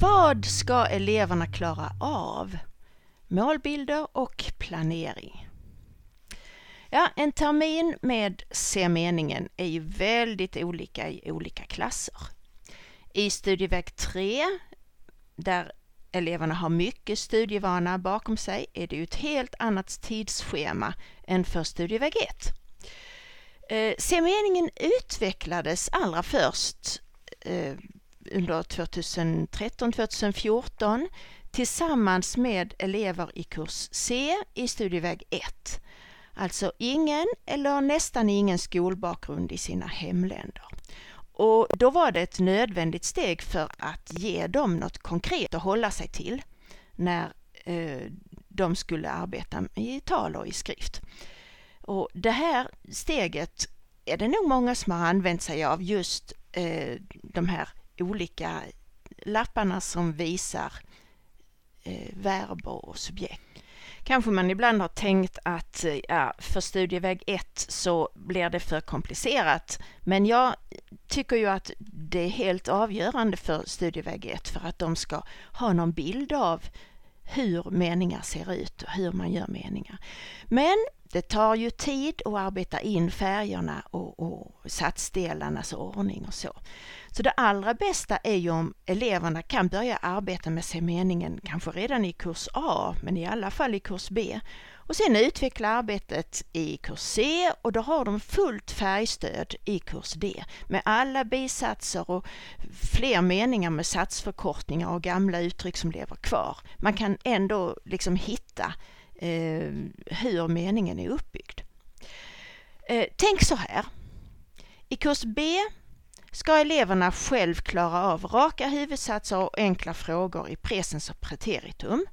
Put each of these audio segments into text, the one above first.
Vad ska eleverna klara av? Målbilder och planering. Ja, en termin med Se meningen är ju väldigt olika i olika klasser. I studieväg 3, där eleverna har mycket studievana bakom sig, är det ju ett helt annat tidsschema än för studieväg 1. Se eh, meningen utvecklades allra först eh, under 2013-2014 tillsammans med elever i kurs C i studieväg 1. Alltså ingen eller nästan ingen skolbakgrund i sina hemländer. Och då var det ett nödvändigt steg för att ge dem något konkret att hålla sig till när eh, de skulle arbeta i tal och i skrift. Och det här steget är det nog många som har använt sig av just eh, de här olika lapparna som visar eh, verb och subjekt. Kanske man ibland har tänkt att eh, ja, för studieväg 1 så blir det för komplicerat. Men jag tycker ju att det är helt avgörande för studieväg 1 för att de ska ha någon bild av hur meningar ser ut och hur man gör meningar. Men det tar ju tid att arbeta in färgerna och, och satsdelarnas ordning och så. Så det allra bästa är ju om eleverna kan börja arbeta med sig meningen kanske redan i kurs A, men i alla fall i kurs B. Och sen utveckla arbetet i kurs C och då har de fullt färgstöd i kurs D med alla bisatser och fler meningar med satsförkortningar och gamla uttryck som lever kvar. Man kan ändå liksom hitta eh, hur meningen är uppbyggd. Eh, tänk så här. I kurs B ska eleverna själv klara av raka huvudsatser och enkla frågor i presens och preteritum.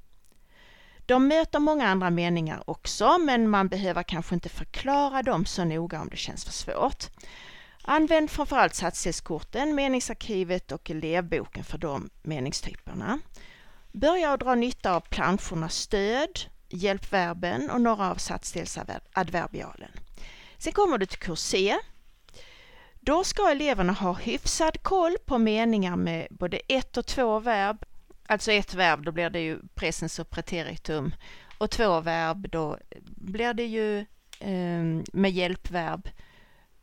De möter många andra meningar också, men man behöver kanske inte förklara dem så noga om det känns för svårt. Använd framförallt satsdelskorten, meningsarkivet och elevboken för de meningstyperna. Börja att dra nytta av planschernas stöd, hjälpverben och några av satsdelsadverbialen. Sen kommer du till kurs C. Då ska eleverna ha hyfsad koll på meningar med både ett och två verb. Alltså ett verb, då blir det ju presens och preteritum. Och två verb, då blir det ju eh, med hjälpverb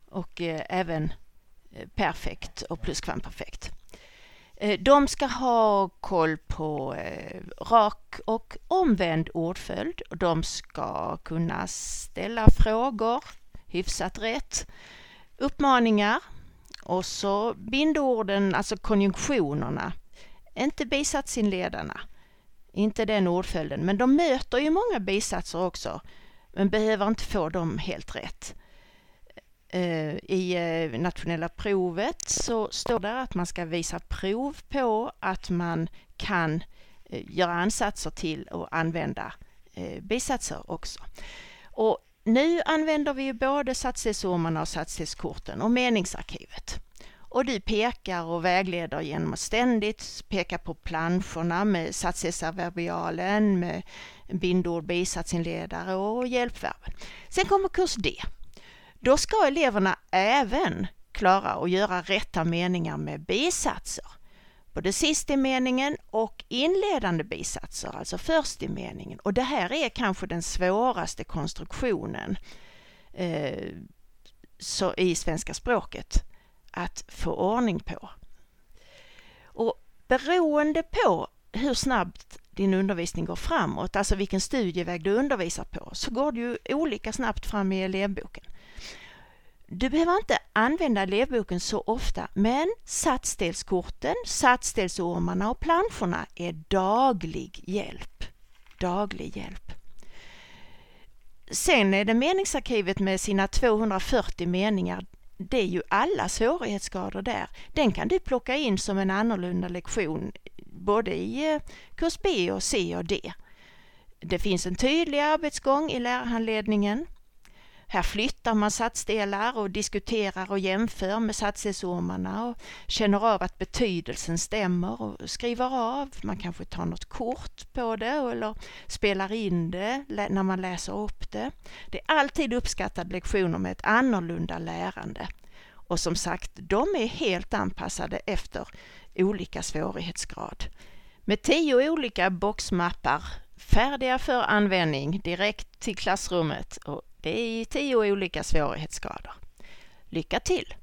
och eh, även eh, perfekt och pluskvamperfekt. Eh, de ska ha koll på eh, rak och omvänd ordföljd. De ska kunna ställa frågor hyfsat rätt, uppmaningar och så bindorden, alltså konjunktionerna. Inte bisatsinledarna, inte den ordföljden, men de möter ju många bisatser också, men behöver inte få dem helt rätt. I eh, nationella provet så står det att man ska visa prov på att man kan eh, göra ansatser till och använda eh, bisatser också. Och nu använder vi både satsdelsormarna och satsdelskorten och meningsarkivet. Och du pekar och vägleder genom att ständigt peka på planscherna med satsdelsadverbialen, med bindord, bisatsinledare och hjälpverben. Sen kommer kurs D då ska eleverna även klara att göra rätta meningar med bisatser. Både sist i meningen och inledande bisatser, alltså först i meningen. Och det här är kanske den svåraste konstruktionen eh, så i svenska språket att få ordning på. Och beroende på hur snabbt din undervisning går framåt, alltså vilken studieväg du undervisar på, så går det ju olika snabbt fram i elevboken. Du behöver inte använda elevboken så ofta men satsdelskorten, satsdelsormarna och planscherna är daglig hjälp. Daglig hjälp. Sen är det meningsarkivet med sina 240 meningar. Det är ju alla svårighetsgrader där. Den kan du plocka in som en annorlunda lektion både i eh, kurs B och C och D. Det finns en tydlig arbetsgång i lärarhandledningen. Här flyttar man satsdelar och diskuterar och jämför med satsdelsormarna och känner av att betydelsen stämmer och skriver av. Man kanske tar något kort på det eller spelar in det när man läser upp det. Det är alltid uppskattade lektioner med ett annorlunda lärande. Och som sagt, de är helt anpassade efter olika svårighetsgrad. med tio olika boxmappar färdiga för användning direkt till klassrummet och det är i tio olika svårighetsgrader. Lycka till!